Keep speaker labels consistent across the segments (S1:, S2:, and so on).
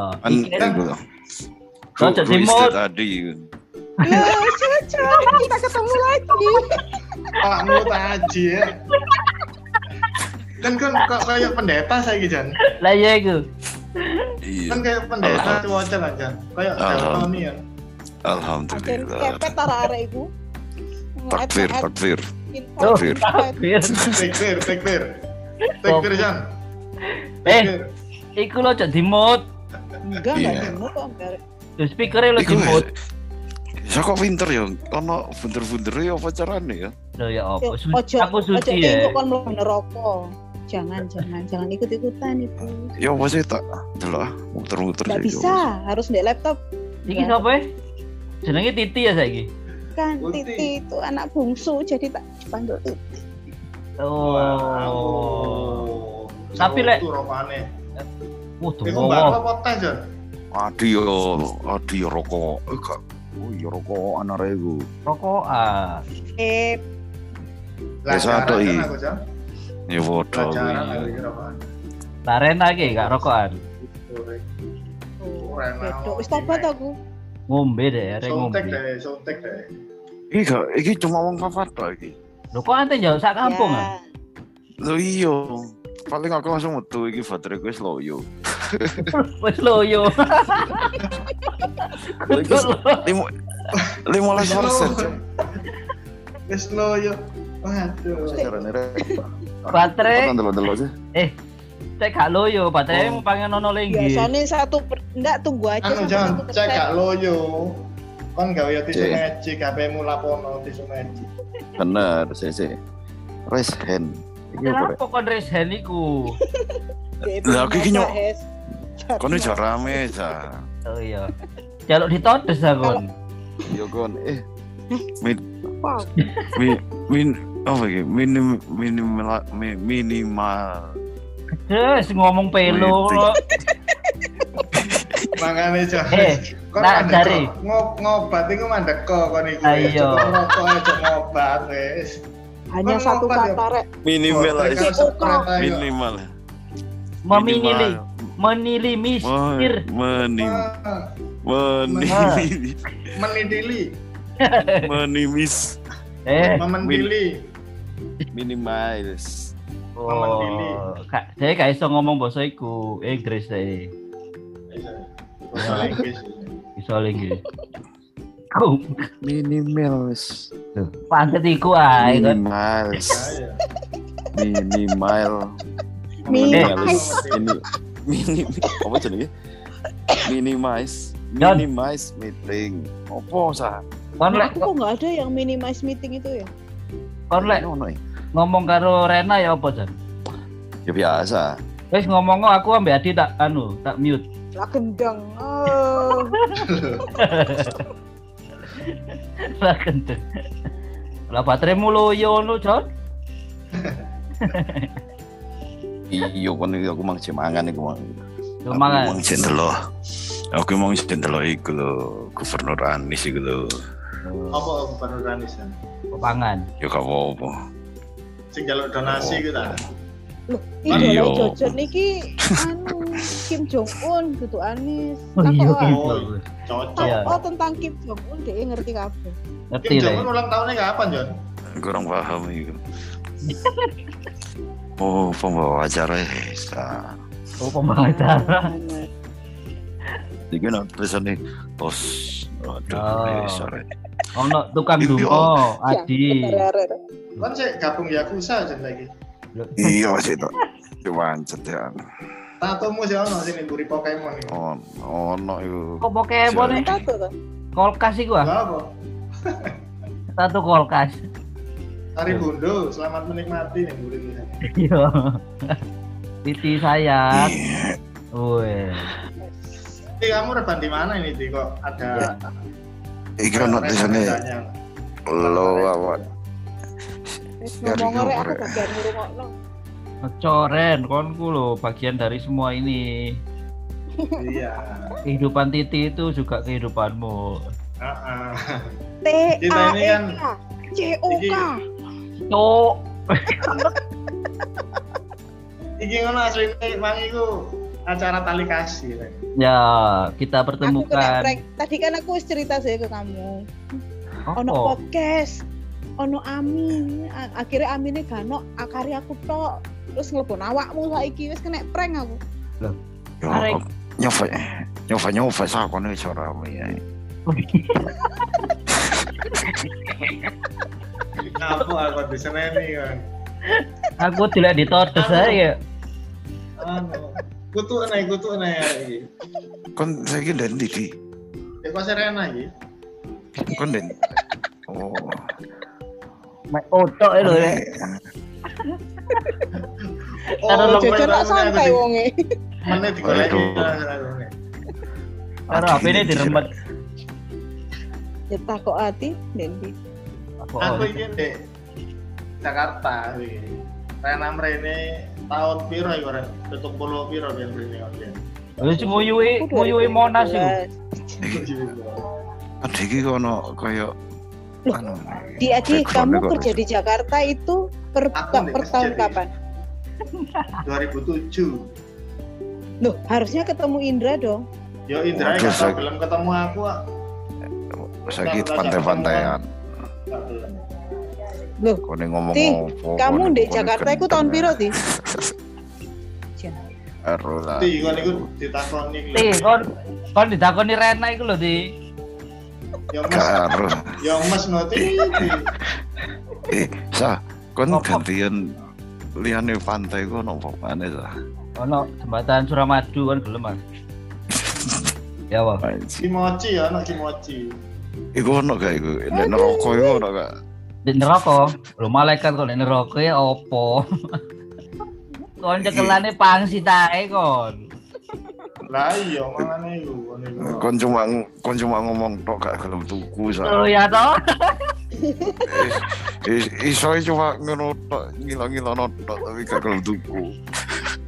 S1: Oh,
S2: is
S1: Timur.
S2: that tadi?
S3: Loh. Kita ketemu lagi.
S4: Pak Mut Aji ya. Kan kan kok kayak pendeta saya Jan.
S1: lah ya iku.
S2: Iya.
S4: Kan kayak pendeta cuaca kan Jan. Kayak
S2: Alhamdulillah.
S4: Daltoni ya.
S2: Alhamdulillah.
S3: kepet arek iku.
S2: Takbir, takbir. Takbir.
S1: takbir.
S4: Tekbir. Tekbir Jan.
S1: Eh, iku lo cok dimut.
S3: Enggak,
S2: Iya.
S3: enggak dimut kok. enggak.
S1: Tuh speakernya lo
S2: Iku
S1: dimut.
S2: Ya kok pinter ya, ono bunder-bunder ya apa carane ya?
S1: Loh ya apa? Su-
S3: Ojo,
S1: aku
S3: ojo
S1: suci ya.
S3: tinggal kon mlebu neraka. Jangan, jangan, jangan ikut-ikutan itu.
S2: Ya apa sih tak delok ah, muter-muter
S3: Enggak bisa, harus di laptop.
S1: Iki sapa ya? Jenenge Titi ya saiki.
S3: Kan. Titi itu anak bungsu, jadi tak dipanggil Titi.
S1: Oh.
S4: Wow.
S1: Tapi, Lek-. Wah,
S4: Iku mbak apa teh Jan?
S2: Adi yo, adi yo rokok. Eh gak. Oh iya rokok anak iku.
S1: Rokokan.
S3: Eh,
S2: Wis ada,
S4: Pelajaran
S2: i.
S4: kan aku Jan.
S2: Ya padha
S4: Pelajaran aku
S2: kuwi.
S4: iki rokokane.
S1: Larena iki gak rokokan.
S4: Sore. Keren
S3: bedo.
S4: banget.
S3: Wis tobat aku.
S1: Ngombe deh, arek ngombe.
S4: Sontek deh, sontek deh.
S2: Iki gak, iki cuma wong papat tok iki.
S1: Lho kok ante jauh sak kampung
S3: Ya.
S1: ah?
S2: Lho iya. Paling aku langsung metu iki baterai gue loyo.
S1: Wis loyo.
S2: Lima lima belas persen.
S4: Wis loyo. Waduh.
S1: Baterai.
S2: Delok-delok sih?
S1: Cek gak loyo, baterai
S2: Oh.
S1: mau pengen nono lagi.
S3: Biasanya satu per... enggak tunggu aja
S4: Anu jangan cek gak loyo. Kon gawe ya tisu magic, HP-mu lapono tisu magic.
S2: Bener, sih sih. Raise hand. Iki rek?
S1: Kenapa kon raise hand iku?
S3: Dia
S2: Lah, iki nyok-. Kono aja rame ja.
S1: Oh iya. Jaluk ditodes ah kon.
S2: Yo kon eh min min min apa iki? Minim minimal mi- minimal.
S1: Terus ngomong pelo.
S4: Makane jangan.
S1: Eh,
S4: Kon
S1: nah, dari.
S4: kok. Ngo- ngobat iku mandek kok kon iku.
S1: Ah, iya.
S4: Coba Rokok aja ngobat wis.
S3: Hanya
S4: Kon
S3: satu
S4: ya?
S3: kata rek.
S2: Minimal aja.
S4: kalau spread ayo.
S2: Minimal.
S1: Memilih, menilimisir.
S2: Menim
S4: Ah,
S2: menim
S4: Menidili,
S2: menimis
S1: Eh,
S4: memendili.
S2: minimalis.
S1: oh, kak, saya gak iso ngomong bahasa iku, Inggris saya.
S4: Bahasa Inggris.
S1: Iso lagi. Ku,
S2: Minimalis.
S1: pantet iku ae kan.
S2: Minimalis.
S4: Ayo.
S2: Minimal.
S3: Minimalis.
S2: Ini mini apa jenenge? Minimize.
S1: Jon.
S2: Minimize meeting. Opo sa?
S1: Kon
S3: Nah,
S1: lek
S3: aku kok nggak ada yang minimize meeting itu ya?
S1: kon lek
S2: Ono iki.
S1: ngomong karo Rena ya apa Jan?
S2: Ya biasa.
S1: Wis ngomong aku ambek Adi tak anu, tak mute.
S3: Lah gendang. Oh.
S1: Lah kenceng. Lah bateraimu loyo ngono, Jon.
S2: Iya kon iki aku mang mangan iku mang.
S1: Yo
S2: Aku
S1: mangan.
S2: mang jendelo. Aku mang jendelo iku lho, Gubernur Anies iku lho.
S4: Apa gubernur Anisan?
S1: Pangan.
S2: Ya gak apa-apa.
S4: Sing jaluk donasi gitu.
S3: Loh,
S2: Iya.
S3: idola Jojon niki anu Kim Jong Un gitu Anis.
S1: Oh iya,
S3: Takokan.
S1: gitu.
S4: Cocok.
S1: Iya.
S3: Oh tentang Kim Jong Un dia ngerti kabeh.
S1: Ngerti
S4: Kim. Jong Un ulang tahunnya kapan, Jon?
S2: Kurang paham iku. Oh, pembawa acara ya.
S1: Oh, pembangun acara.
S2: Iki nek tulisane tos. Aduh,
S1: Oh.
S2: sorry.
S1: Ono tukang
S2: Iya.
S1: dungo,
S3: Ya,
S1: Adi.
S3: bener-bener.
S4: Kan sih gabung Yakuza aja lagi.
S2: Iya sih to. Cuman ya.
S4: Tatomu sih ono sini buri Pokemon ini.
S2: Oh, ono iku.
S1: Kok Pokemon nih?
S3: Tato tuh.
S1: Kolkas iku ah.
S4: Enggak apa?
S1: Satu kolkas.
S4: Hari Bundo, selamat menikmati nih buri ini.
S1: Iya. Titi sayang.
S2: Iya.
S1: Wih.
S4: Tapi kamu reban di mana ini, Di? Kok ada
S2: Iki ono tulisane
S4: renda-rendanya?
S2: lo awak.
S3: Wis
S2: Dari
S3: ngomong rek aku bagian ngrungokno.
S1: Ngecoren, konku loh bagian dari semua ini.
S4: Iya.
S1: Kehidupan Titi itu juga kehidupanmu.
S4: Heeh.
S3: T A E
S4: kan-
S3: K C O K.
S1: Cok.
S4: Iki ngono asline mang iku acara tali kasih.
S1: Ya, kita
S3: Aku
S1: pertemukan.
S3: prank. Tadi kan aku wis cerita sih ke kamu. Ono
S1: Oh,
S3: podcast. Ono Ami. Akhirnya Amine gak ono akari aku tok. Terus ngelepon awakmu saiki wis kena prank aku.
S2: Ya,
S1: Arek.
S2: nyoba nyoba nyoba sa kono iso rame ya.
S4: Apa aku diseneni kan.
S1: aku tidak ditotes saya.
S4: Anu. Kutu naik kutu naik iki.
S2: Kon saiki ndek ndi di?
S4: Ya kok serena iki.
S2: Kon ndek. Oh.
S1: Mek otok lho ya. Karo
S4: Oh,
S3: Jajan tak santai wonge.
S4: Menit digoleki.
S1: Karo HP ini diremet.
S3: Ya takok ati Dendi.
S1: Aku
S4: iki ndek Jakarta. Rena mrene tahun piro iku Ren? Tutup puluh piro ben mrene kon.
S1: Wis nguyuhi nguyuhi Monas iku.
S2: Ada iki kono kaya
S3: Loh,
S2: anu.
S3: Di Adi, kamu kerja di Jakarta itu per,
S4: Aku di
S3: per tahun kapan?
S4: 2007.
S3: Loh, harusnya ketemu Indra dong.
S4: Yo Indra
S2: Waduh, saya-
S4: belum ketemu aku ah.
S2: Saiki pantai-pantaian.
S3: Loh,
S2: Kone ngomong
S3: Ti, kamu di Jakarta itu tahun
S2: ya.
S3: piro, Ti?
S2: Aduh lah.
S4: Ti kon iku ditakoni iki.
S1: Ti, kon kon ditakoni Rena iku lho, Ti.
S4: Yo Mas,
S2: Karo.
S4: yo Mas ngerti.
S2: Eh, sa, kon gantian liane pantai ku ono apa maneh sa?
S1: Ono jembatan Suramadu kan gelem, Mas. Ya, Wah.
S4: Kimochi ya, anak kimochi.
S2: Iku ono gak iku? Nek neraka iku ono gak?
S1: Di neraka, lho malaikat kok di neraka ya opo? kon cekelane pangsi tae kon.
S4: Lah iya mangane iku iku.
S2: Kon cuma kon cuma ngomong tok gak gelem tuku sa.
S1: Oh ya toh.
S2: Is- Iso cuma ngono tok ngilo-ngilono tok tapi gak gelem tuku.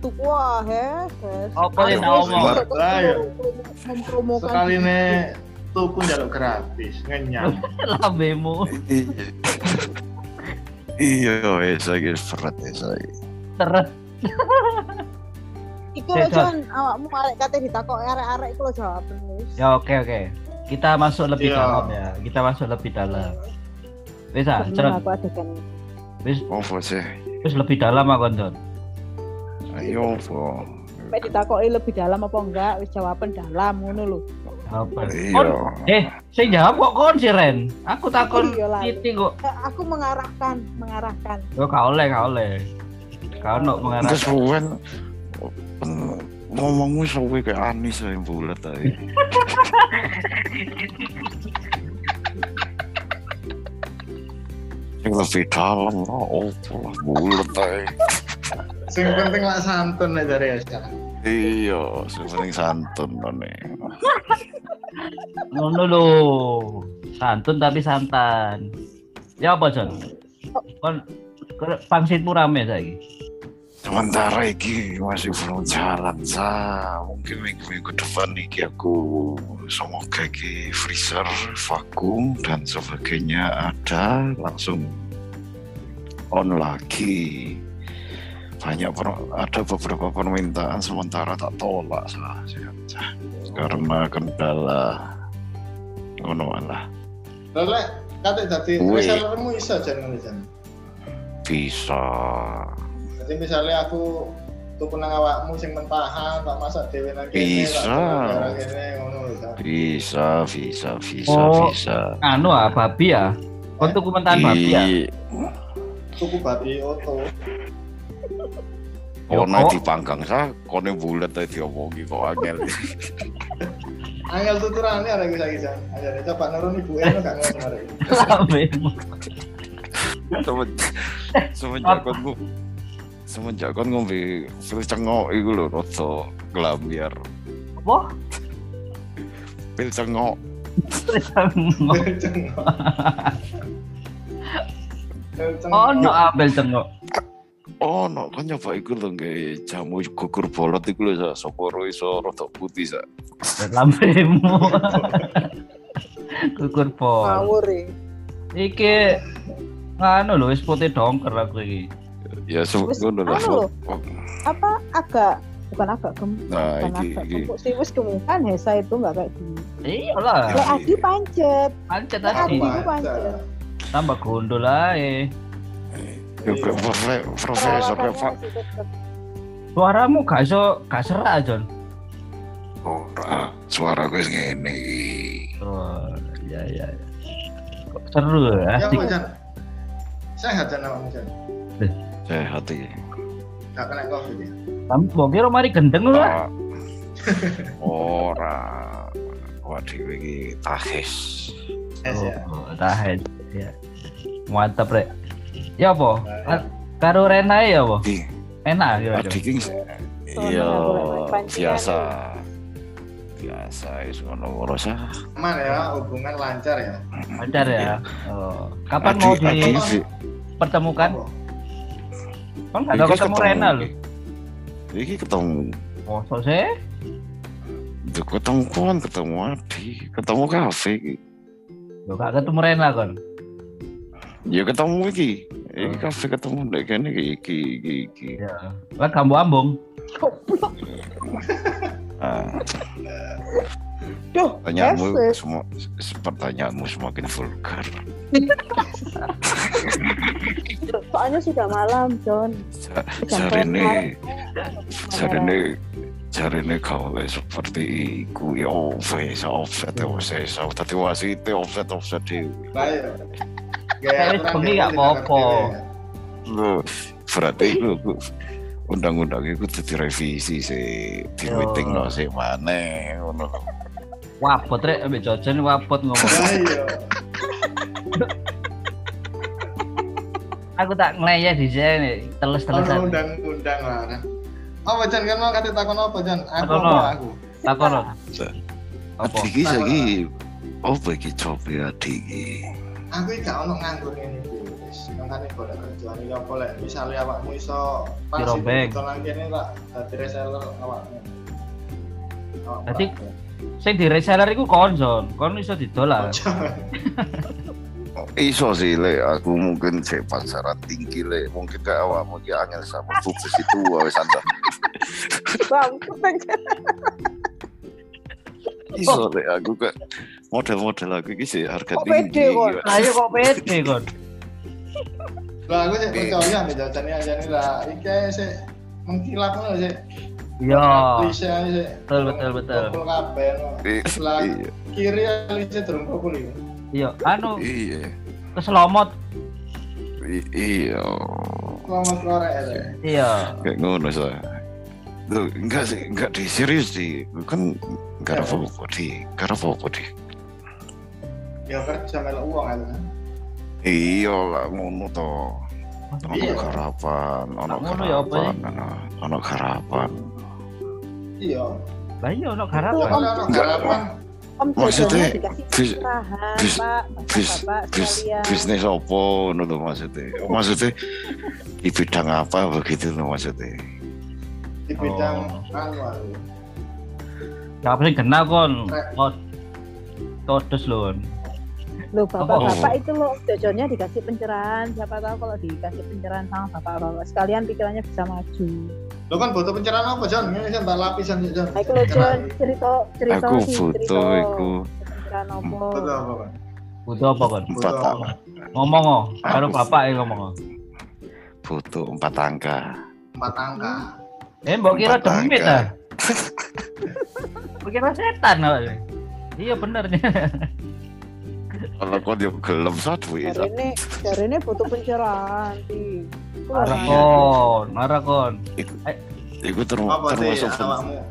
S3: Tuh, wah, he.
S1: Apa yang ngomong?
S4: Lah, ya.
S3: mempromokan
S4: Sekali ne tuku njaluk gratis, ngenyang.
S1: Lambemu
S2: Iya, wes lagi berat ya saya.
S1: teret.
S3: Iku
S1: Sehat.
S3: Jon, awakmu arek kate ditakok arek-arek iku lho jawaban wis.
S1: Ya oke oke. Kita masuk lebih
S4: Iya.
S1: dalam ya. Kita masuk lebih dalam. Wis ah, Jon.
S3: aku adegan.
S1: Wis
S2: Apa sih?
S1: wis lebih dalam aku Jon.
S2: Ayo apa?
S3: Mek ditakoki lebih dalam apa enggak, wis jawaban dalam ngono lho.
S1: Apa? Kon,
S2: Iya.
S1: eh, saya jawab kok kon sih Ren. Aku takon
S3: Iya
S1: titik kok.
S3: Eh, Aku mengarahkan, mengarahkan.
S1: Yo gak oleh, gak oleh. Kau nok mengarah.
S2: Enggak suwen. Ngomongmu suwe kayak Anis yang bulat tadi. Yang lebih dalam lah, oh lah bulat tadi.
S4: Sing penting lah santun aja ya sekarang.
S2: Iya, sebenarnya santun nih.
S1: Ngono lho. Santun tapi santan. Ya apa Jon? Kon kon- pangsitmu rame saiki.
S2: Sementara ini masih belum jalan sa. Mungkin minggu-minggu depan ini aku semoga ini freezer, vakum dan sebagainya ada langsung on lagi. Banyak ada beberapa permintaan sementara tak tolak sa. Karena kendala ngono lah
S4: Lele, kate dadi
S2: Wih.
S4: resellermu iso jan ngono jan.
S2: bisa
S4: Jadi misalnya aku tuku nang awakmu sing mentahan tak masak dhewe nang kene,
S2: Bisa. bisa bisa bisa
S1: Oh.
S2: bisa
S1: Anu ah, babi ya. Kon tuku mentahan babi ya.
S4: Tuku babi oto.
S2: Kono
S1: Yo, kok.
S2: dipanggang sa, kono bulat tadi diomongi kok angel.
S4: Angel tuturane saiki jan. Ajane coba nurun ibu eno gak ngono arek. iki.
S1: Lambemu.
S2: Semenjak semenjak kon semenjak kon ngombe pil cengok iku lho rada glambiar.
S1: Apa?
S2: Pil cengok.
S1: Oh, no abel cengok.
S2: Oh, no, kan nyoba iku lho nggae jamu gugur bolot iku lho sa, soporo iso rada putih sa.
S1: Lambemu. Kukur pol.
S3: Ngawur e.
S1: Iki nganu lho wis putih dongker aku iki.
S2: Ya ngono lah.
S3: anu lho. Apa agak bukan agak gemuk
S2: Nah,
S3: bukan
S2: iki
S3: agak
S2: iki.
S3: gemuk sih wis gemukan Hesa itu nggak kayak gini
S1: Iyalah,
S2: Ya.
S3: Lek Adi pancet
S1: pancet
S3: Lek Adi
S1: tadi.
S3: itu pancet
S1: Tambah gondol ae.
S2: Yo ke profe- profesor Pak.
S1: Suaramu gak iso gak serak, Jon.
S2: Ora, suara gue ngene iki.
S1: Oh, iya iya. Kok seru ya,
S4: Ya? Sehat Jan awakmu Jan.
S2: Sehat iki.
S4: Gak kena covid ya.
S1: Kamu kok kira mari gendeng lu.
S2: Ora. Waduh iki tahis.
S4: Es ya.
S1: Oh, tahan. Ya. Mantap, Rek. Ya apa? Ka- Karo Rena ya apa? Enak ya.
S2: Adik iya biasa. Biasa wis ngono ora usah.
S4: Aman ya, hubungan lancar ya.
S1: Pacar ya. Oh. Kapan mau dipertemukan?
S4: Apa?
S1: Kan gak ada ketemu Rena lho.
S2: Iki ketemu
S1: Masa sih?
S2: Duh, ketemu kon, ketemu Adi, ketemu kafe iki.
S1: Yo gak ketemu Rena kan.
S2: Ya ketemu iki. Iki kafe ketemu nek kene iki iki iki.
S1: Ya. Kan kamu ambung.
S3: Duh,
S2: pertanyaanmu
S3: Yes,
S2: semua pertanyaanmu semakin vulgar.
S3: soalnya sudah malam John.
S2: Ja- Jarene jarene jarene kau seperti iku. Ya offset offset offset offset. Tadi wasit offset offset
S4: ya.
S1: Kayak bengi gak apa-apa.
S2: Loh, berarti undang-undang itu jadi revisi sih di meeting no sih mana ngono lho.
S1: Wapot rek ambek Jojen wapot ngomong.
S4: Lah iya.
S1: Aku tak ngeleyeh di sini
S4: Ono
S1: teles-telesan.
S4: undang-undang lah. Apa Jan kan mau kate takon apa Jan? Aku apa aku?
S1: Takon. Apa?
S2: Iki saiki apa iki coba adi iki?
S4: Aku gak ono nganggur ngene Wis makane golek kerjaan iki apa lek misale awakmu iso pas itu nang kene tak dadi reseller awakmu.
S1: Dadi- Sing di reseller iku kon, Jon. Kon iso didol
S2: Iso sih le aku mungkin cek pasaran tinggi le mungkin kayak awakmu iki angel sama fokus itu wis anda.
S3: bang
S2: Iso le aku kayak model-model aku iki sih harga
S3: Kok
S2: tinggi.
S3: pede kok?
S1: Ayo kok pede kon.
S4: Lah aku sih percaya ambek jawabannya aja nih lah. Iki sih mengkilap ngono sih.
S1: Iya.
S4: Sih.
S1: Betul, betul, betul.
S4: Kabeh.
S2: Iya,
S4: kiri klise durung kumpul iki.
S1: Iya, anu
S2: iya,
S1: keselomot.
S2: iya.
S4: Selamat korek.
S1: Iya.
S2: Kayak ngono saya. Loh, enggak sih, enggak di serius di. Kan enggak ada
S4: Ya.
S2: apa-apa di, enggak ada apa-apa di.
S4: Ya kerja melok uang aja kan.
S2: Iya lah ngono to. Ono
S4: Iya.
S2: harapan, ono
S1: Ngono ya apa
S2: harapan, ono harapan.
S4: Iya.
S1: Lah iya ono harapan.
S4: Ono harapan
S3: Om
S2: Maksudnya, bis- bis- bis- Bis, bisnis apa ngono lho maksudnya. Maksudnya di bidang apa begitu lho maksudnya.
S4: di bidang
S1: Oh.
S4: anu aku.
S1: Gak sing kena kon. Todes lho. kon.
S3: Loh, bapak-bapak
S2: Oh.
S3: itu loh, Jojonya dikasih pencerahan. Siapa tahu kalau dikasih pencerahan sama bapak-bapak sekalian pikirannya bisa maju.
S4: Lo kan butuh pencerahan apa Jan? Ini kan tak lapisan ya Jan.
S3: Nah, itu loh, Jon, cerita, cerita
S2: Aku
S3: sih,
S2: foto
S3: cerita.
S2: iku
S3: Pencerahan apa?
S4: Butuh apa kan?
S1: Butuh apa kon?
S2: empat
S4: Butuh apa?
S1: Ngomong oh, karo bapak ya ngomong. oh.
S2: foto empat angka.
S4: Empat angka.
S1: Eh, mbok kira demit ah. Mbok kira setan awake. Iya bener
S2: Kalau kau dia gelem satu itu.
S3: ini, hari ini butuh pencerahan sih. Itu
S1: Marah
S3: lah.
S1: kon, marah kon.
S2: Itu term
S4: Apa sih
S2: termasuk pen-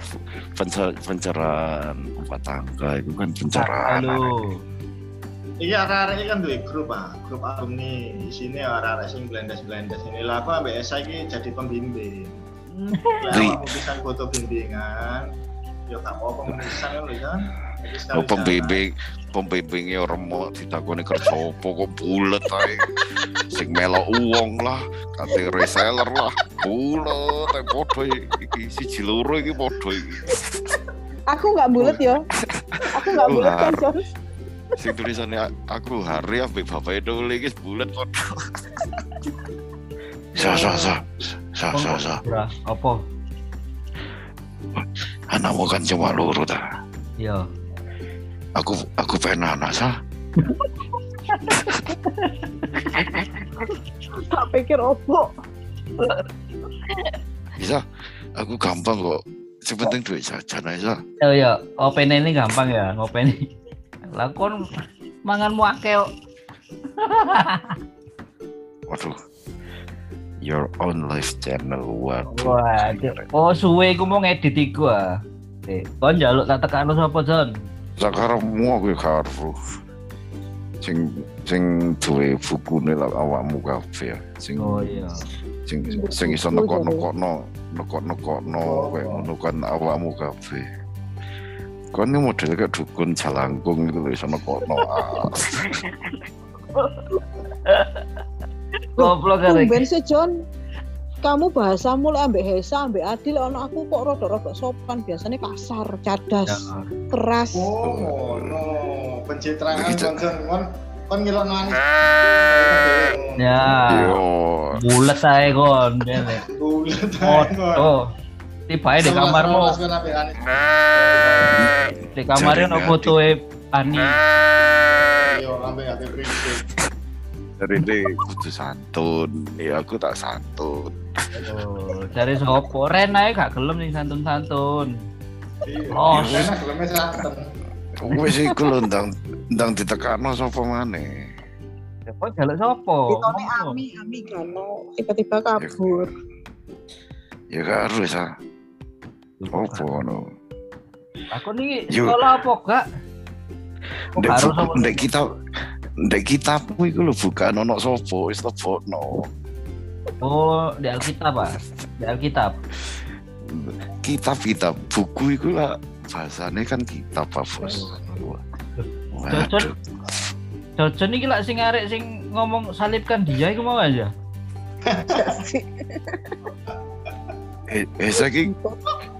S2: pencer- pencerahan empat angka itu kan pencerahan.
S1: Halo.
S4: Iki arek-arek iki kan duwe grup ah, grup alumni. Di sini arek-arek sing blendes-blendes ini lah aku ambek Esa iki jadi pembimbing. Lah
S2: Di-
S4: awakmu bisa foto bimbingan. Ya gak apa-apa ngomongin kan lho kan.
S2: Oh, pembimbing, pembimbingnya remuk ditakoni kerja apa kok bulet ae. Sing melok uang lah, kate reseller lah, bulet ae padha iki siji loro iki padha iki.
S3: Aku nggak bulat ya. Aku nggak
S2: Aku
S3: bulat kan. Jon.
S2: Sing tulisannya aku hari ambek bapak itu iki bulet padha. Sa sa sa sa sa sa.
S1: Apa?
S2: Anakmu kan cuma loro ta.
S1: Iya.
S2: Aku aku pengen anak sah.
S3: Tak pikir opo.
S2: Bisa. Aku gampang kok. Sepenting duit jajan aja.
S1: Oh iya, open ini gampang ya, ngopen. Lah kon mangan muake kok.
S2: Waduh. Your own life channel. Waduh.
S1: Waduh. Oh, suwe iku mau ngedit iku ah. Eh, kon njaluk tak tekakno sapa, Jon?
S2: Sekarang mau gue karo. Sing sing duwe bukune lah awakmu kabeh. Sing
S1: Oh iya.
S2: sing sing iso nekok-nekokno nekok-nekokno kowe ngono kan awakmu kabeh. Kon ini model kayak dukun jalangkung itu lho iso nekokno. Ah,
S1: Goblok arek.
S3: Tumben sih John. Kamu bahasamu lek ambek Hesa, ambek Adil, ono aku kok rada-rada sopan, biasanya kasar, cadas,
S1: Ya.
S3: keras.
S4: Oh, no. Pencitraan
S2: Begitu.
S4: kon Jon. kon kon ngelok manis.
S1: Ya. Bulet ae kon.
S4: Bulat ae kon.
S1: Oh. Tibae di kamarmu, di kamarnya
S2: Jarine
S1: fotoe Ani.
S4: Yo ambek ambek prinsip.
S2: Dari ini kudu santun. Ya aku tak santun.
S1: Oh, dari sopo? Ren ae gak gelem nih santun-santun. Oh.
S4: Enak geleme santen.
S2: Wis iku lho ndang ndang ditekakno sapa maneh.
S1: Kok jaluk sopo?
S3: Ditone
S1: Ngomong.
S3: Ami, Ami kano tiba-tiba kabur.
S2: Ya karo sa. Opo ngono.
S1: Aku nih sekolah apa gak? Harus sama
S2: ndek kita ndek kitabmu iku lho bukan ono sapa wis lebokno.
S1: Oh, di Alkitab ah. Di Alkitab.
S2: Kitab-kitab buku iku lah bahasane kan kitab Pak Bos. Waduh.
S1: Jojon iki lak sing arek sing ngomong salibkan dia iku mau aja.
S2: Eh, eh saiki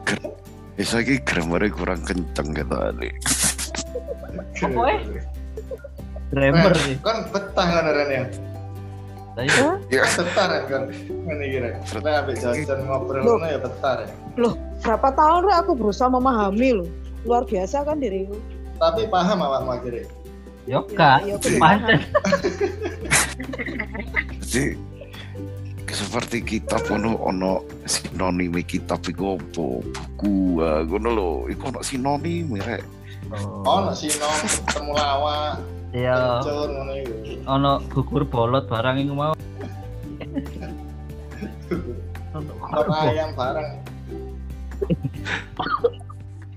S2: ger- eh saiki grammar kurang kenceng gitu Ali.
S1: Apa eh? Grammar sih.
S4: Kon betah kan Ren ya.
S1: Tadi
S2: Ya,
S4: Betah kan. Ngene iki Ren. Nek ambek jajan ngobrol
S3: Loh.
S4: ngono ya betah Ren.
S3: Berapa tahun Rek, aku berusaha memahami loh. Luar biasa kan diriku.
S4: Tapi paham awakmu akhirnya.
S1: yo gak.
S3: Ya, aku
S1: Pancen.
S2: jadi seperti kitab ono ono sinonim kitab iku opo buku ah, ngono lho iku ono sinonim rek
S4: Oh, nek sino ketemu lawak,
S1: Iya. Ono gugur bolot barang iku mau. Ono
S4: ayam bareng.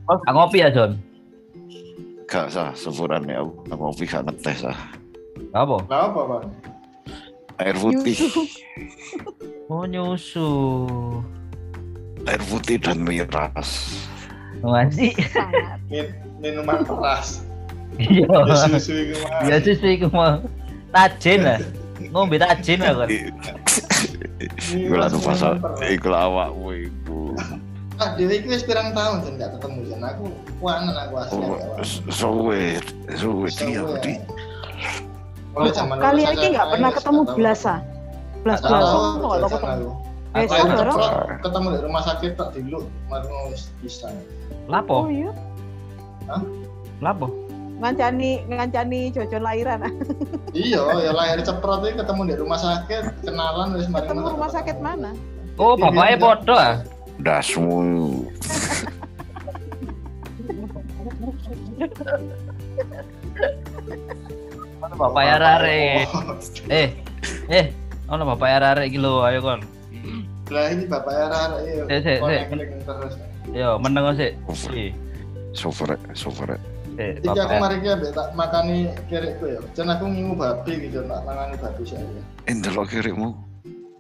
S1: Oh, gak ngopi ya, Jon?
S2: gak sah sepurane aku aku ngopi gak ngetes ah
S1: Apa?
S4: Lah apa, Bang?
S2: air putih
S1: Oh, nyusu.
S2: air putih dan miras
S1: Masih.
S4: Min- minuman keras.
S1: Iya.
S4: Ya susu iku.
S1: Ya mau. Tajin lah. Ngombe tajin lah kan.
S2: iku lah pasal iku awakmu iku
S4: Ah, Dewi iki wis pirang tahun jan gak ketemu jan aku kuanan aku asli.
S2: oh, suwe suwe dia di
S4: ya. Zaman
S3: Kalian ini nggak pernah ketemu belasan. Belas
S4: tahu jajan
S3: ketemu. bareng.
S4: ketemu di rumah sakit tak dulu, baru wis bisa.
S1: Lapo?
S3: Oh iya,
S1: Lapo?
S3: Ngancani ngancani jojon lahiran.
S4: Iya, ya lahir ceprot iki ketemu di rumah sakit, kenalan wis mari
S3: Ketemu rumah sakit mana?
S1: Oh, bapaknya podo ah.
S2: dasmu
S1: Ono bapak ya rare. Eh, eh, ono bapak ya rare iki lho, ayo kon.
S4: Lah ini bapak era iya.
S1: Sik, sik, sik.
S4: connect terus.
S1: Yo, meneng sik.
S2: Over.
S1: Iki,
S2: sofre
S1: sik,
S4: Iki aku mari ki ambek tak makani kirikku ya. Jan aku ngingu babi gitu, tak mangani babi saya.
S2: endelok kirimu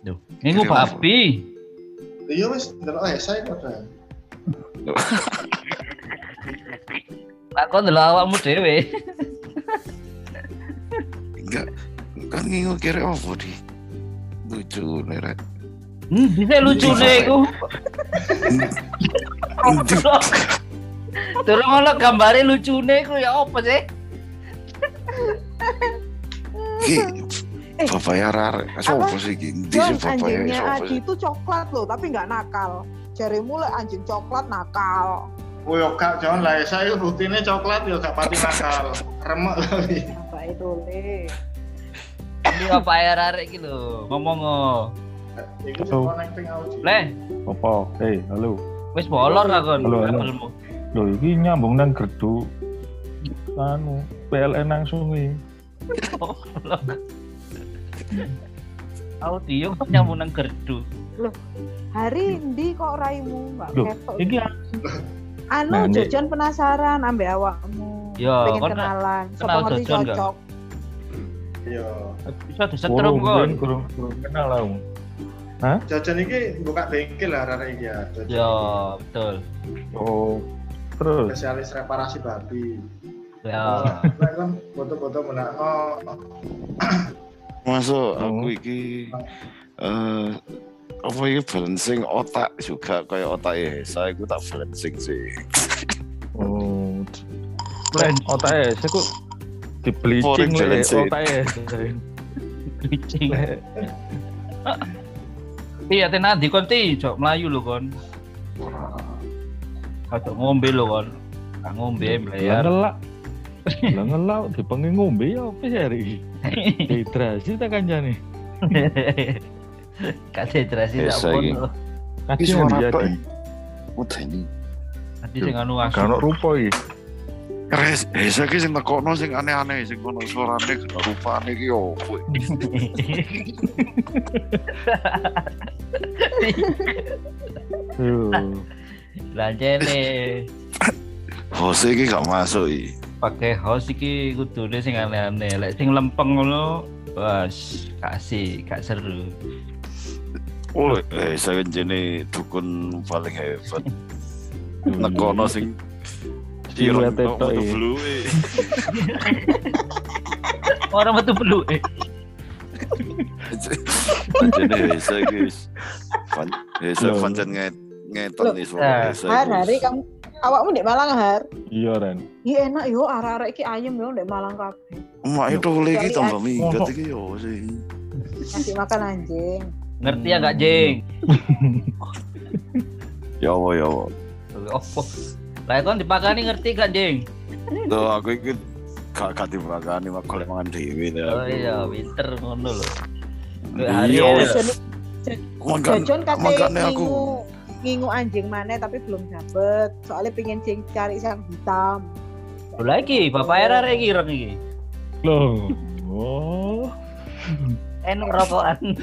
S1: Duh, Minggu babi.
S4: Iya wis ndelok eh saya padha.
S1: Lah kon delok awakmu dhewe.
S2: enggak kan ngingu kiri apa di lucu nih
S1: Hmm, bisa lucu deh iku. Terus ngono gambare lucune iku ya apa sih?
S2: Ki,
S3: Eh,
S2: bapak ya rare, sopo sih ki? Di sih
S3: Jon,
S2: bapak ya
S3: anjingnya Adi itu coklat loh, tapi nggak nakal. Jarimu lek anjing coklat nakal.
S4: Oh yo gak jangan lah, saya buktinya coklat yo gak pati nakal. Remek tapi.
S3: Apa itu le?
S1: Ini apa ya arek iki lho, ngomong oh.
S4: Iku
S5: Halo.
S4: connecting audio.
S1: Le,
S5: Apa? Hei, halo.
S1: wis bolor kon.
S5: Halo, halo. Loh, iki nyambung nang gerdu. Anu, PLN langsung iki.
S1: Audio kok nyambung nang gerdu.
S3: Hari ndi kok raimu nggak
S5: Loh,
S3: ketok?
S5: iki
S3: Anu
S5: Nah,
S3: jajan penasaran ambek awakmu.
S1: Ya,
S3: pengen
S1: kon
S3: kenalan.
S1: kenal
S3: Sopo
S1: Jojon
S3: cocok.
S4: Iya.
S1: bisa disetrum kon.
S5: kurung kurung kurung kenal lah. Om.
S4: Jajan iki buka bengkel lah arek iki ya. Jajan
S1: Ya, betul.
S5: Oh, terus
S4: Spesialis reparasi babi.
S1: Ya.
S4: Lek kan foto-foto menakno
S2: Masuk
S5: Hmm.
S2: aku iki eh apa iki balancing otak juga kayak otak Hesa iku tak balancing sih.
S5: oh,
S1: Blend.
S5: otaknya saya kok di bleaching le
S2: balancing.
S5: otaknya.
S1: Bleaching.
S5: Le,
S1: Iya, tenan di kon ti, jok melayu lho kon. Kacok ngombe lho kon. Gak ngombe
S5: Lah
S1: melayar.
S5: ngelak. Lah ngelak dipengen ngombe ya apa sih hari ini? Dehidrasi tak kancane.
S1: Konsentrasi tak
S2: Biasa iki.
S1: pun.
S5: Kaki
S2: Iki suara apa ya? Udah ini.
S1: Nanti sing anu asu.
S5: Kan rupa iki.
S2: Res, Hesa ki sing tekono sing aneh-aneh sing kono suarane gak rupane ki opo.
S5: Yo.
S1: Lancene
S2: Hose iki gak masuk iki.
S1: pakai host iki kudune sing aneh-aneh. Lek sing lempeng ngono, bos kasih gak seru.
S2: Oh, Hesa jenis dukun paling hebat. Nekono sing
S5: Siluet
S2: ireng,
S5: itu,
S2: metu blue-e.
S1: Orang metu belu eh.
S2: Jadi wis pan- Hesa
S5: Loh.
S2: pancen nget ngeton
S3: Loh,
S2: nih
S1: eh,
S2: suara.
S3: Har
S2: iki.
S3: hari kamu awakmu ndek Malang har.
S5: Iya Ren.
S3: Iya enak yo arek-arek iki ayem yo ndek Malang kabeh.
S2: Emak itu lagi
S3: Kali
S2: tambah minggat
S5: Oh.
S2: iki yo sih.
S3: Ngasih makan anjing.
S1: Ngerti ya gak, Jeng?
S2: Ya Allah ya Allah.
S1: Opo. Lah kon dipakani ngerti gak, Jeng?
S2: Tuh aku iki gak gak dibakani mak golek mangan dhewe.
S1: Oh iya, winter ngono lho.
S2: Iya.
S3: Jajan katanya
S2: aku.
S3: Ngingu anjing mana tapi belum dapet. Soalnya pengen cing cari sang hitam.
S1: Lho lagi, bapak era iki ireng iki.
S5: Loh. Oh.
S1: Enak rokokan.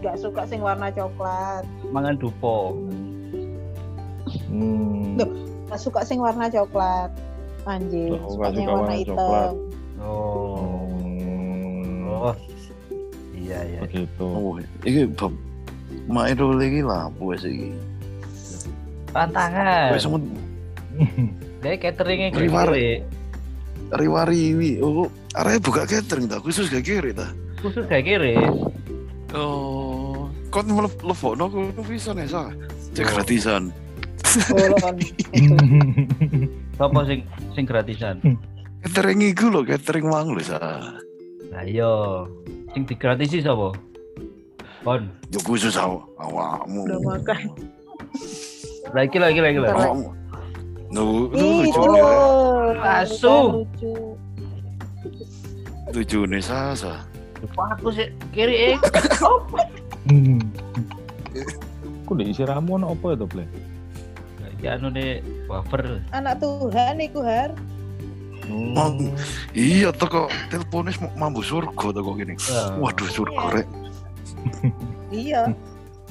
S3: Gak suka sing warna coklat.
S1: Mangan dupo.
S5: Hmm.
S3: Loh. Gak suka sing warna coklat. Anjing,
S5: Loh,
S3: suka yang warna
S5: warna
S3: hitam.
S5: coklat.
S1: Oh.
S5: Oh.
S1: Oh. Iya, iya.
S5: Begitu.
S2: Oh, iki mak itu lagi lah wis iki.
S1: Tantangan.
S2: Wis semut
S1: Dia cateringnya kiri.
S2: riwariwi. Oh, arek buka catering ta khusus gak kiri ta.
S1: Khusus kayak kiri.
S2: Oh, kon lebokno kuwi bisa nih sa. Cek
S5: Oh.
S2: gratisan.
S3: Bolon.
S1: Sopo sing sing gratisan?
S2: Catering iku lho, catering mang lho sa.
S1: Lah iya. Sing digratisi sapa? Kon.
S2: Yo khusus aw- awakmu.
S3: Udah makan.
S1: Lagi lagi lagi lagi.
S2: Awakmu. Nu, nu lucu
S3: oh,
S1: Asu.
S3: lucu.
S2: nih sa sa.
S1: Lupa aku sih kiri eh.
S5: Hmm. Kok diisi ramuan apa itu, Ple?
S1: Ya anu deh wafer.
S3: Anak Tuhan iku har.
S5: Oh.
S2: Iya tuh kok teleponnya mau mambu surga tuh kok gini.
S1: Ya.
S2: Waduh surga rek.
S3: Iya.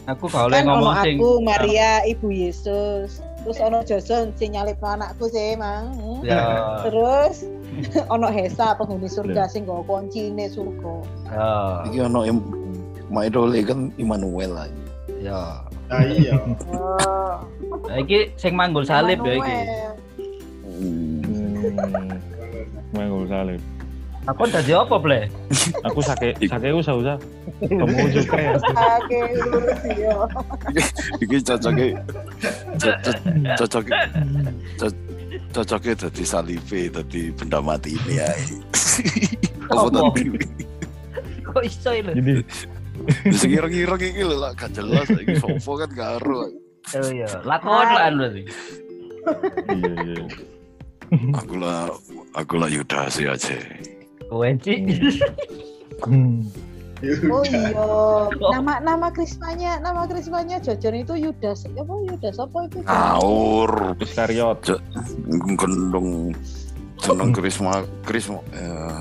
S1: Aku kalau
S3: Kan ono
S1: ngomong sing
S3: aku Maria Ibu Yesus. Terus ono Joson sing nyalip anakku sih emang. Hmm.
S1: ya
S3: Terus ono Hesa penghuni surga sing nggo kuncine surga.
S1: ya
S2: Iki ono im mak idole kan Immanuel lah.
S1: ya.
S4: Nah iya.
S1: Nah, iki sing manggul salib ya iki.
S2: Hmm.
S5: Manggul salib.
S1: Aku dadi apa, Ble?
S5: Aku sake sake usah usah. Kamu juga ya.
S3: Lurus yo.
S2: Iki cocoknya cocok cocoknya co- cocoknya dadi salibe dadi benda mati ini ya. Apa tadi?
S1: Kok iso lho?
S5: Jadi
S2: Sing ireng-ireng iki lho lah gak jelas iki sopo kan karo.
S1: Oh iya, lakonan berarti.
S5: Iya iya.
S2: Aku lah aku lah Yuda sih aja.
S1: Kowe Ci.
S5: Hmm.
S3: Oh iya. Nama nama Krismanya, nama Krismanya Jojon itu Yudas. Apa Yudas apa itu?
S2: Ngawur.
S5: Iskariot.
S2: Gendong jeneng Krisma Krisma eh,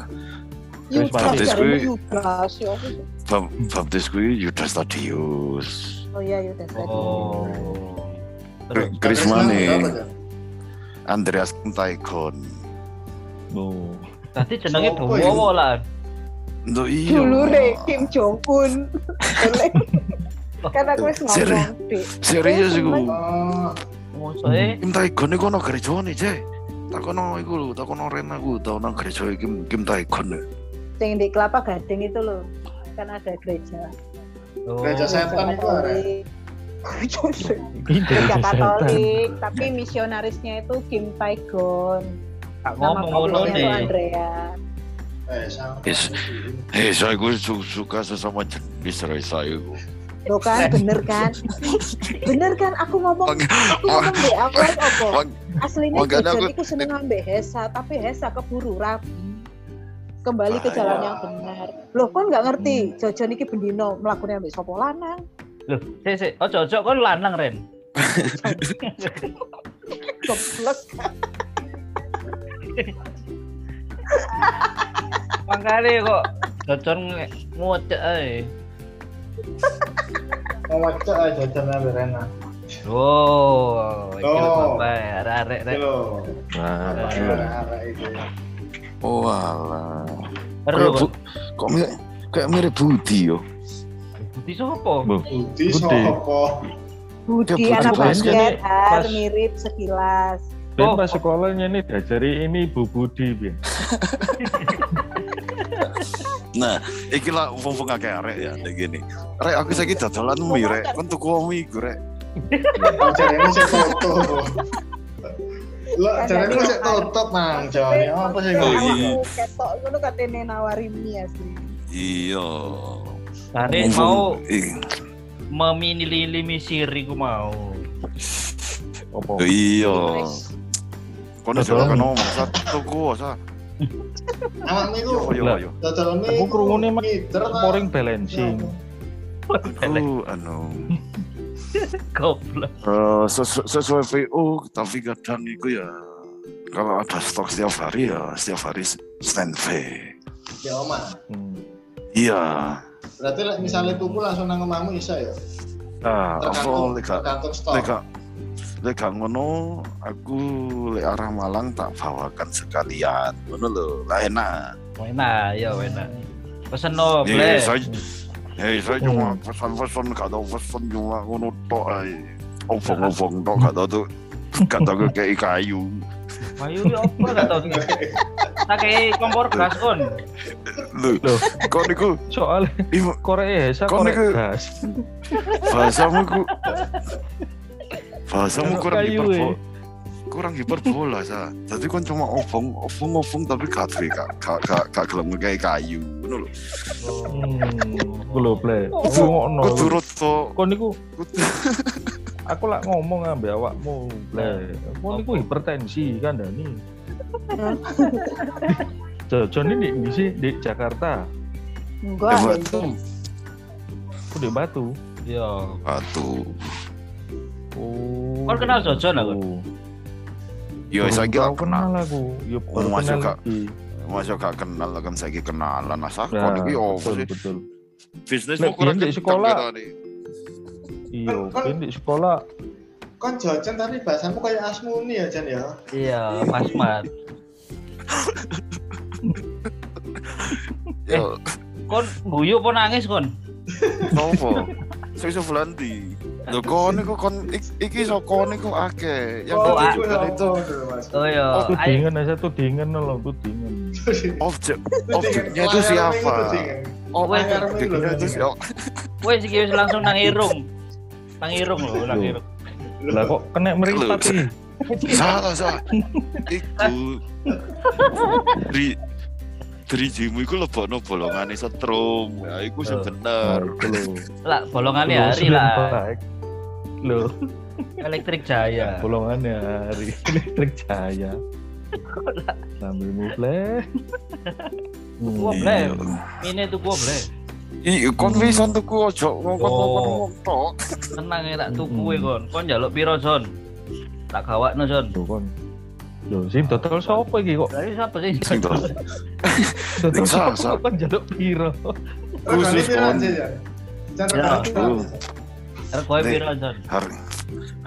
S3: Yudas
S2: Baptis kuwi-
S3: Yudas ya.
S2: baptis kuwi Yudas Tadius.
S3: Oh iya Yudas tadi.
S1: Oh. Terus
S2: Krisma
S4: Apa,
S2: nih
S4: Jan?
S2: Andreas Taikon.
S5: Oh.
S1: Tadi jenenge? Bowo lah.
S2: Untuk iya.
S3: Dulure Kim Jong Un. Kan aku wis ngomong.
S2: Serius iku.
S4: Oh,
S1: Mosok
S2: Kim Taikon iku ono gerejane, Cek. Takono iku lho, takono Ren aku tau nang gereja Kim Kim Taikon.
S3: Sing di Kelapa Gading itu loh. Kan ada gereja.
S1: Oh.
S4: Gereja setan itu ada.
S3: Gereja. Katolik, tapi misionarisnya itu Kim Taegon.
S1: Tak ngomong ngono
S3: itu. Andrea.
S4: eh sama.
S2: Yes. Eh, saya gue su- suka sesama jenis Reza iku.
S3: Lo kan bener kan? Bener kan aku ngomong aku ngomong di awal apa? Aslinya
S2: aku-
S3: itu seneng ngambil Hesa, tapi Hesa keburu rabi. Kembali ke jalan yang benar. Loh, kan nggak ngerti. Jojon iki bendino melakukan ambek sopo lanang.
S1: Loh, sik sik. Oh, cocok kon lanang Ren.
S3: Goblok.
S1: Makanya kok cocok ngocek ae.
S4: Mau cek aja jajan Rena.
S1: Oh, iki lho
S4: Oh.
S1: Bapak, arek-arek rek.
S5: Nah,
S4: itu.
S2: Oh alah. Kayak
S1: kok.
S2: kok mirip kayak mirip Budi yo.
S1: Budi sopo?
S5: Bu,
S4: Budi sopo?
S3: Budi anak basket, mirip sekilas.
S5: Ben
S1: Oh.
S5: pas sekolahnya ini diajari ini Bu Budi Bian.
S2: Nah, iki lah wong-wong akeh arek ya kayak gini. Rek aku saiki dadolan mie rek. Kon tuku mie iku rek.
S4: Jadi ini sih foto. Lo
S3: Kan dari
S4: sih
S3: yang-
S4: tutup mang Joni. Apa sih
S2: Oh, iya.
S3: Aku ketok ngono katene nawari mie asli.
S2: Iya. Wong-wong-
S1: mau
S2: i-
S1: memilih misiri ku mau.
S5: Apa?
S2: Iya. Kono
S5: Betul.
S2: jalan ngomong satu tuku sa.
S4: Anak
S2: Yo
S4: niku
S2: yo
S5: Lah.
S2: yo.
S4: dodol mie.
S5: Aku krungune pouring balancing.
S2: Aku anu
S1: Goblok.
S2: eh, sesu- sesuai VO tapi kadang itu ya kalau ada stok setiap hari ya setiap hari standby.
S4: Ya oma.
S5: Hmm.
S2: Iya.
S4: Berarti lek misalnya tuku langsung nang omahmu iso ya?
S2: Ah,
S4: Tergantung tergantung stok.
S2: Lek gak ngono aku lek arah Malang tak bawakan sekalian. Ngono lho, lah enak.
S1: Enak, ya enak. Pesen no, ble.
S2: saya Hei, saya cuma pesan-pesan gak tau pesan cuma ngono tok ae. Obong-obong tok gak tau tuh gak tau kayak kayu.
S1: Ayo ya apa gak tau. Tak kayak kompor gas kon.
S2: Lho, kok niku Ibu,
S5: Korea Korea
S2: niku-
S5: gas.
S2: bahasamu ku bahasamu
S5: Kalau
S2: kurang hiperbola
S5: eh.
S2: kurang hiperbola sa jadi kan cuma obong obong obong tapi gak duwe gak gak gak gak gelem kayak kayu ngono lho
S5: Hmm. Aku lho ple. Aku ngono.
S2: kudu roto
S5: Kon niku
S2: kudu
S5: aku lak ngomong ambek awakmu ple. Kon niku hipertensi kan Dani. Jojon ini di sih di Jakarta,
S3: Enggak. ada
S2: batu
S5: aku di Batu.
S1: Yo.
S2: batu
S5: Oh.
S1: Kon kenal Jojon aku?
S2: yo saya kira kenal
S5: aku. Yo
S2: Oh,
S5: baru
S2: masuk,
S5: kenal
S2: Kak.
S5: lagi.
S2: masa gak kenal kan saya kenalan asal
S5: Nah,
S2: kon iki opo
S5: betul
S2: sih
S5: betul.
S2: bisnis
S5: Nek,
S2: kurang
S5: di sekolah.
S2: kita nih.
S5: Iya,
S4: Kan-
S5: kan di sekolah
S4: Kon jajan tapi bahasamu kayak Asmuni ya Jan ya.
S1: Iya, Mas Mat.
S2: yo
S1: Kon guyu apa nangis kon?
S2: Sopo? Sing sebelah ndi? Lho kon niku kon ik- iki so kon niku akeh. Yang
S1: Oh,
S2: ditujukan
S4: aku
S2: itu
S4: Mas.
S1: Oh iya. Ayo,
S5: dingin aja tuh dingin loh tuh dingin.
S2: objek objeknya itu siapa? Oh, objeknya itu siapa?
S1: wes iki wis langsung nang irung. Nang irung lho, nang
S5: Loh.
S1: irung.
S5: Lah kok kena meripat sih?
S2: Salah salah. Iku di drijimu iku lebokno bolongane setrum. Ya iku sing
S1: Oh.
S2: bener.
S5: Nah, iku lho.
S1: Lah bolongannya
S5: Lho,
S1: hari lah.
S5: Lho,
S1: Elektrik Jaya.
S5: golongannya hari elektrik jaya. Sambil bleh.
S1: Gua
S5: Hmm.
S1: bleh. Ini tuh gua bleh.
S2: Iya, kon pisan tuku ojo ngomong-ngomong tok.
S1: Tenang ya tak tuku e kon. Kon njaluk piro, Son? Tak gawakno, Son.
S5: Lho kon. Lho, sing dodol sapa iki kok?
S1: Dari siapa sih?
S2: Sing to.
S5: Dodol
S2: Sa-
S5: sapa
S2: sa-
S5: kok njaluk piro?
S2: Khusus kon.
S4: ya?
S2: Har-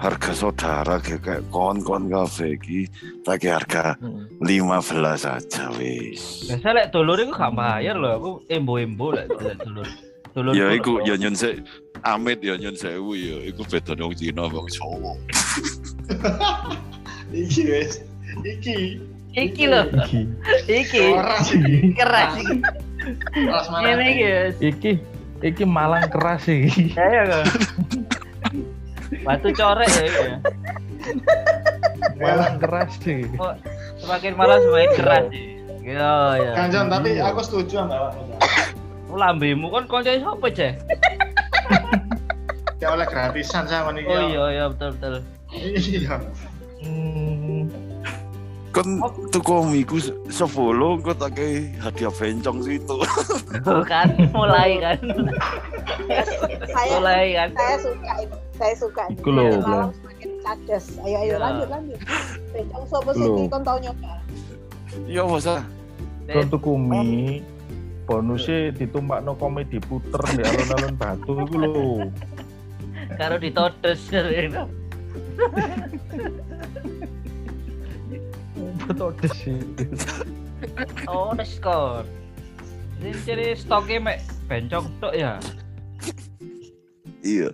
S2: harga saudara kayak kon-kon kafe iki pakai harga
S5: Heeh.
S2: 15 aja wis.
S1: Biasa lek dulur iku gak bayar lho, aku embo-embo lek lek dulur. Dulur.
S2: Ya iku ya nyon se Amit ya nyon sewu ya iku beda wong Cina wong Jawa.
S4: Iki wis. Iki.
S1: Iki lho,
S5: Iki.
S1: iki.
S4: Keras iki.
S1: Keras iki.
S4: Keras mana?
S1: Iki.
S5: Iki malang keras iki.
S1: Ya kan. Batu corek ya iki. ya.
S5: Malang keras iki.
S1: Kok semakin malam semakin keras sih. Ya ya.
S4: Kanjon tapi aku setuju sama awakmu.
S1: Ku lambemu kon konco sapa, Ceh?
S4: Ya oleh gratisan sama nih.
S1: Oh iya iya betul betul.
S4: Iya.
S2: Kan tuku miku sepuluh kok tak kayak hadiah bencong situ.
S1: Kan mulai kan.
S3: saya
S1: Mulai kan.
S3: saya suka ini saya suka ini
S5: Iku lho,
S3: malam semakin cadas ayo ayo
S1: Ya.
S3: lanjut lanjut bencong sopo sih kon tau nyoba
S2: Ya masa
S5: Kon tuku mie bonusnya ditumpakno komedi puter di alun-alun batu iku lho.
S1: Karo ditodes karo.
S5: Sih.
S1: Oh, skor. Ini jadi stoknya mek bencong tok ya.
S2: iya.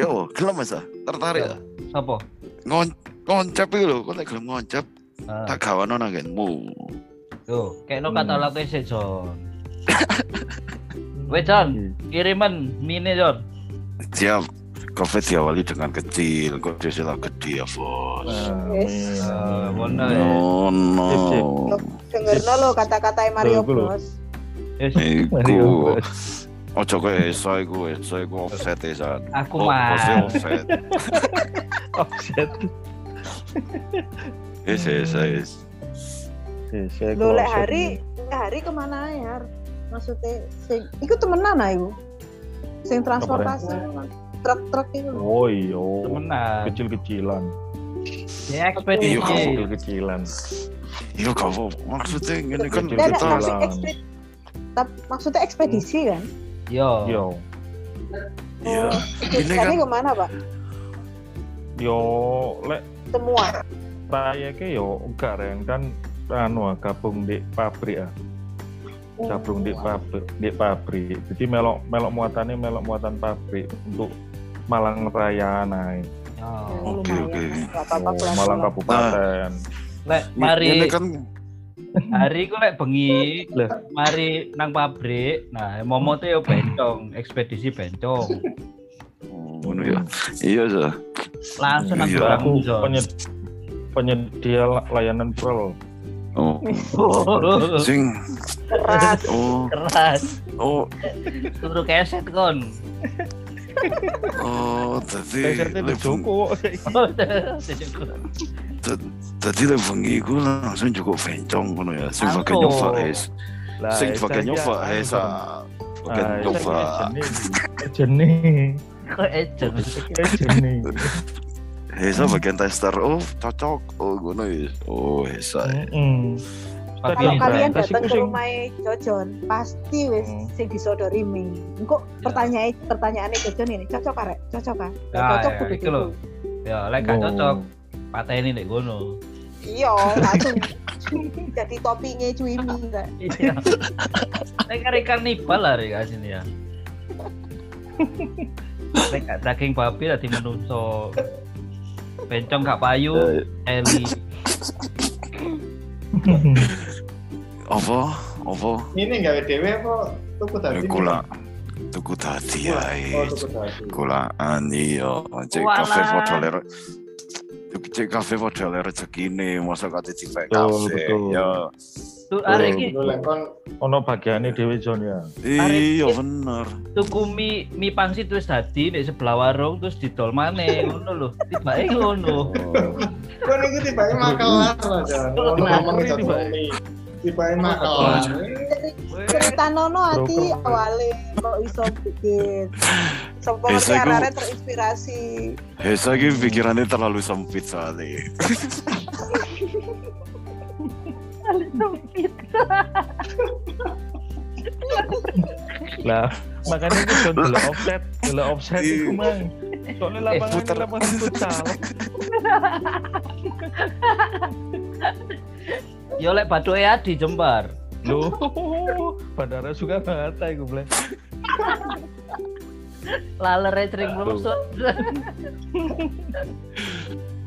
S2: Yo, gelem masa tertarik ya.
S1: Sopo?
S2: Ngon ngoncep iki lho, kok nek gelem ngoncep
S1: Ah,
S2: tak gawano nang nggenmu.
S1: Tuh, kayak no
S5: Hmm.
S1: katalognya sih, John. Weh, John. Kiriman mini, John.
S2: Siap. Covid diawali dengan kecil, kok disilah gede ya, Bos.
S3: Yes.
S1: Ah, ya.
S2: No, no.
S5: Sip, sip.
S3: dengerno lo kata-kata Mario. Bros
S1: Yes,
S5: Mario
S2: Iku. Ojo kowe esa iku, esa iku offset esan.
S1: aku
S2: Oh,
S1: mah.
S2: offset.
S5: Offset.
S2: Yes, yes, yes.
S3: Lo lek
S5: offset
S3: hari hari ke mana ya Har? maksudnya sing iku temenan ah iku sing transportasi truk-truk itu.
S5: Oh iya.
S1: Temenan.
S5: Kecil-kecilan.
S1: Ya
S2: Iya,
S1: ekspedisi.
S2: kamu.
S5: Kecil-kecilan.
S2: Iya apa maksudnya ini kan kita
S3: ekspedisi tapi maksudnya ekspedisi kan
S1: Yo.
S5: Yo.
S2: Iya.
S3: Oh,
S2: Ini kan
S3: ke mana pak
S5: Yo lek
S3: semua
S5: rayake yo enggak reng kan anu ah, gabung di pabrik ah. Gabung di pabrik, di pabrik. Jadi melok melok muatannya melok muatan pabrik untuk Malang Raya naik.
S1: Yo.
S2: Oke, oke.
S5: Malang Kabupaten.
S1: Lek
S2: ini
S1: mari
S2: kan
S1: hari ku lek bengi
S5: Lah.
S1: mari nang pabrik. Nah, momo tuh yo bencong, ekspedisi bencong.
S2: Oh, ngono ya. Iya, Sa.
S1: Langsung nang
S2: Iya,
S1: barang
S5: Aku
S1: John.
S5: penyed- penyedia la- layanan prol.
S2: Oh, sing
S3: keras
S2: oh,
S1: keras.
S2: oh,
S1: Turu keset kon.
S2: oh, tadi
S5: Kesetnya di Joko.
S2: tadi bengi ku langsung cukup bencong ngono ya. Sing es.
S5: Bang.
S2: ah. Bagian
S5: Ah, Esa
S2: nyoba.
S5: iki jenis- jenis.
S1: Kok ejen.
S5: Jenis.
S2: Hesa bagian tester. Oh, cocok. Oh, ngono ya. Oh, Hesa.
S3: Kalau kalian datang ke
S5: sing-
S3: rumah Jojon pasti wis
S5: Hmm.
S3: sing disodori mie engko pertanyaan pertanyaannya Jojon ini cocok karek cocok kan
S1: Ya,
S3: cocok
S1: ya,
S3: kudu.
S1: Ya, lek gak
S5: Oh.
S1: cocok pateni nek ngono.
S3: Iya langsung jadi toppingnya cuimi Kak.
S1: Iya. Nek kari karnival lah rek sini ya. Gak daging babi lah menungso. Bencong gak payu, eli.
S2: Apa? Apa?
S4: Ini gawe dhewe apa tuku tadi?
S2: Kula tuku dadi
S4: Oh,
S2: ae.
S4: tuku tadi.
S2: Iya, cek kafe lere. Cek kafe lere rezekine, masa kate
S5: Betul,
S2: kafe.
S5: betul.
S2: Ya
S1: Tuh arek iki
S4: Lho lek kon
S5: Ono bagiannya Dewi John ya.
S2: Iya bener.
S1: tuku mie mie pangsit wis dadi nek sebelah warung terus didol maneh ngono lho. Tibake ngono.
S2: Oh.
S4: kon iku tibake makelar lah Jan. Ngono
S1: Nah,
S4: ngomong
S5: tiba-
S4: jatuh Tibake makelar.
S3: Cerita nono
S5: bro.
S3: awale kok iso bikin Sopo
S2: Eh,
S3: ngerti arek terinspirasi
S2: Hesa iki pikirannya terlalu sempit soalnya.
S5: Lah, makanya itu dulu offset, dulu offset itu mang. Soalnya lapangan
S2: puter.
S5: ini lapangan futsal.
S1: Yo lek bathuke Adi Jembar.
S5: Loh, bandara juga ngata iku bleh.
S1: Lalere sering melusut.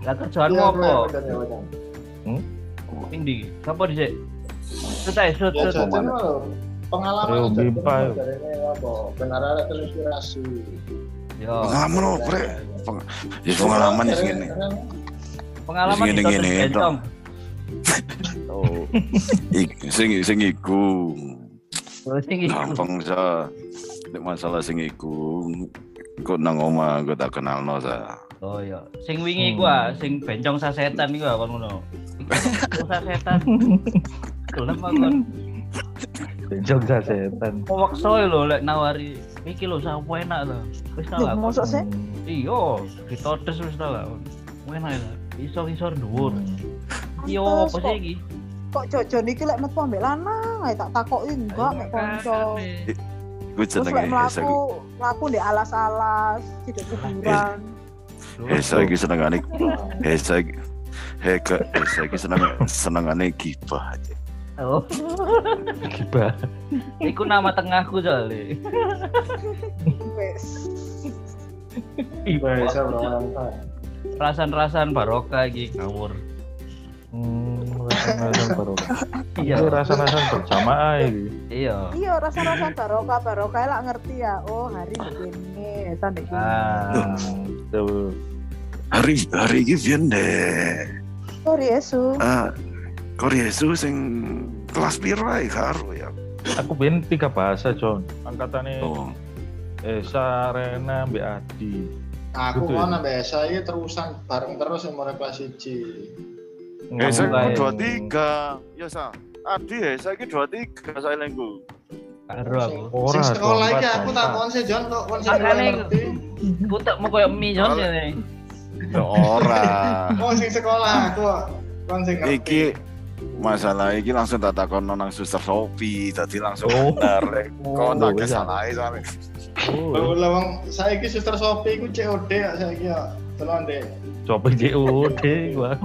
S1: Lah kerjaanmu
S4: Iya,
S1: apa?
S4: bener, bener, bener.
S1: Ning ndi? Sapa dhisik? Sut ae, sut,
S4: Ya
S1: sut.
S4: lho. Pengalaman
S5: bimpa, yuk.
S4: dari ini apa? Benar ada terinspirasi.
S1: Yo,
S2: Pengalaman apa, Bre? Ya pengalaman ya segini.
S1: pengalaman
S2: Gini,
S1: itu
S2: sing sing iku.
S1: Oh, sing iku.
S2: Gampang sa. Nek masalah sing iku kok nang omah gue tak kenal no sa.
S1: Oh iya, sing wingi
S5: Hmm.
S1: iku ah, sing bencong sasetan iku ah, kon ngono. Sasetan. Gelem kon.
S5: Benjong sasetan.
S1: Mewaksa lho lek nawari iki lho sawo enak lho. Wis
S3: Loh,
S1: lah.
S3: mosok sih?
S1: Iya, ditotes wis tau lah. Enak lah. Iso-iso dhuwur. Yo
S3: Pantes
S1: apa sih
S3: kok-
S1: iki?
S3: Kok jojon iki lek metu ambek lanang ae tak takoki enggak mek kanca
S2: Gue
S3: terus
S2: jenenge
S3: lek
S2: Hesa.
S3: mlaku mlaku di alas-alas tidak kuburan
S2: Hesa iki senengane Hesa iki Heka, Hesa iki seneng senengane gibah aja.
S1: Oh,
S5: Gibah.
S1: iku nama tengahku soalnya.
S3: wes
S4: saya nonton.
S1: Rasan-rasan barokah iki ngawur.
S5: Hmm, rasa-rasa baru.
S1: Iya.
S5: Rasa-rasa berjamaah iki.
S1: Iya.
S3: iya rasa-rasa barokah barokah lah ngerti ya oh hari begini esan begini
S1: Ah.
S5: Tuh.
S2: Hari hari iki pian deh.
S3: sorry Yesus
S2: Ah, Korea itu sing kelas piro ae karo ya.
S5: Aku ben tiga bahasa, John. Angkatannya
S2: Oh.
S5: Esa, Rena, Mbak Adi.
S4: Aku
S5: Betul.
S4: kan biasa ini terusan bareng terus yang mulai kelas 1.
S2: Saya
S1: Mulai.
S2: dua tiga. Ya sa. Adi ya, saya ki dua tiga saya lengku.
S1: Karo aku.
S5: Ora,
S4: Sing sekolah
S5: John,
S4: iki aku
S5: empat.
S4: tak kon sih Jon kok kon sing ngerti.
S1: Ku tak mau koyo mie jon ya.
S2: Ya ora.
S4: Oh sing sekolah aku kon sing ngerti.
S2: iki masalah iki langsung tak takon nang suster Sopi, tadi langsung
S5: Oh.
S2: bener.
S5: Oh,
S2: tak
S5: iya.
S2: kesalahe soalnya.
S5: Oh,
S4: Lho lawang saiki suster Sopi iku COD ya saiki ya. Delon deh.
S5: coba JOD gua.